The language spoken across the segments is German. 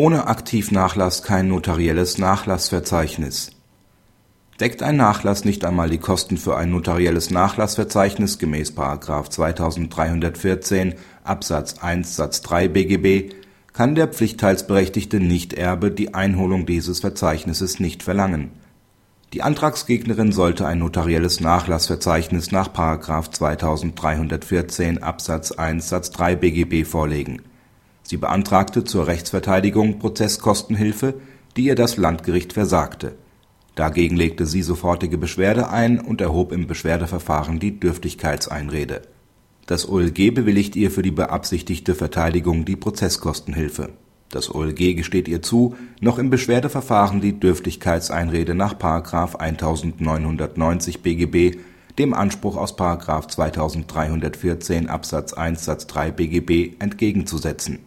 Ohne Aktivnachlass kein notarielles Nachlassverzeichnis. Deckt ein Nachlass nicht einmal die Kosten für ein notarielles Nachlassverzeichnis gemäß § 2314 Absatz 1 Satz 3 BGB, kann der pflichtteilsberechtigte Nichterbe die Einholung dieses Verzeichnisses nicht verlangen. Die Antragsgegnerin sollte ein notarielles Nachlassverzeichnis nach § 2314 Absatz 1 Satz 3 BGB vorlegen. Sie beantragte zur Rechtsverteidigung Prozesskostenhilfe, die ihr das Landgericht versagte. Dagegen legte sie sofortige Beschwerde ein und erhob im Beschwerdeverfahren die Dürftigkeitseinrede. Das OLG bewilligt ihr für die beabsichtigte Verteidigung die Prozesskostenhilfe. Das OLG gesteht ihr zu, noch im Beschwerdeverfahren die Dürftigkeitseinrede nach § 1990 BGB dem Anspruch aus § 2314 Absatz 1 Satz 3 BGB entgegenzusetzen.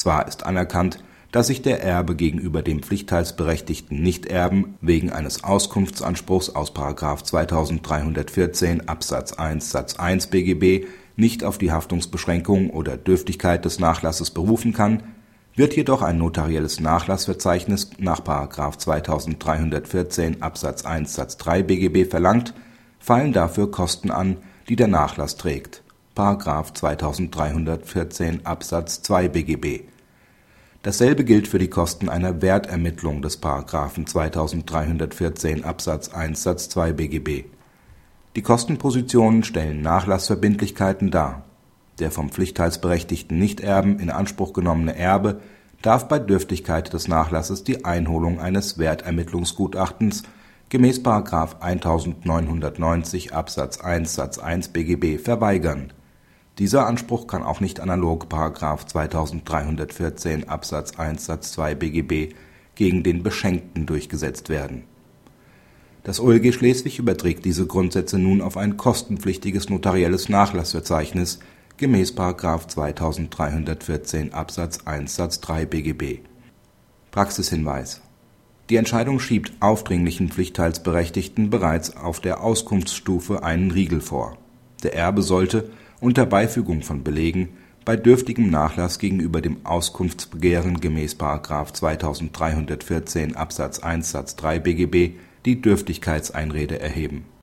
Zwar ist anerkannt, dass sich der Erbe gegenüber dem pflichtteilsberechtigten Nichterben wegen eines Auskunftsanspruchs aus § 2314 Absatz 1 Satz 1 BGB nicht auf die Haftungsbeschränkung oder Dürftigkeit des Nachlasses berufen kann, wird jedoch ein notarielles Nachlassverzeichnis nach § 2314 Absatz 1 Satz 3 BGB verlangt, fallen dafür Kosten an, die der Nachlass trägt (§ 2314 Absatz 2 BGB). Dasselbe gilt für die Kosten einer Wertermittlung des § 2314 Absatz 1 Satz 2 BGB. Die Kostenpositionen stellen Nachlassverbindlichkeiten dar. Der vom pflichtteilsberechtigten Nichterben in Anspruch genommene Erbe darf bei Dürftigkeit des Nachlasses die Einholung eines Wertermittlungsgutachtens gemäß § 1990 Absatz 1 Satz 1 BGB verweigern. Dieser Anspruch kann auch nicht analog § 2314 Absatz 1 Satz 2 BGB gegen den Beschenkten durchgesetzt werden. Das OLG Schleswig überträgt diese Grundsätze nun auf ein kostenpflichtiges notarielles Nachlassverzeichnis gemäß § 2314 Absatz 1 Satz 3 BGB. Praxishinweis Die Entscheidung schiebt aufdringlichen Pflichtteilsberechtigten bereits auf der Auskunftsstufe einen Riegel vor. Der Erbe sollte, unter Beifügung von Belegen, bei dürftigem Nachlass gegenüber dem Auskunftsbegehren gemäß § 2314 Absatz 1 Satz 3 BGB die Dürftigkeitseinrede erheben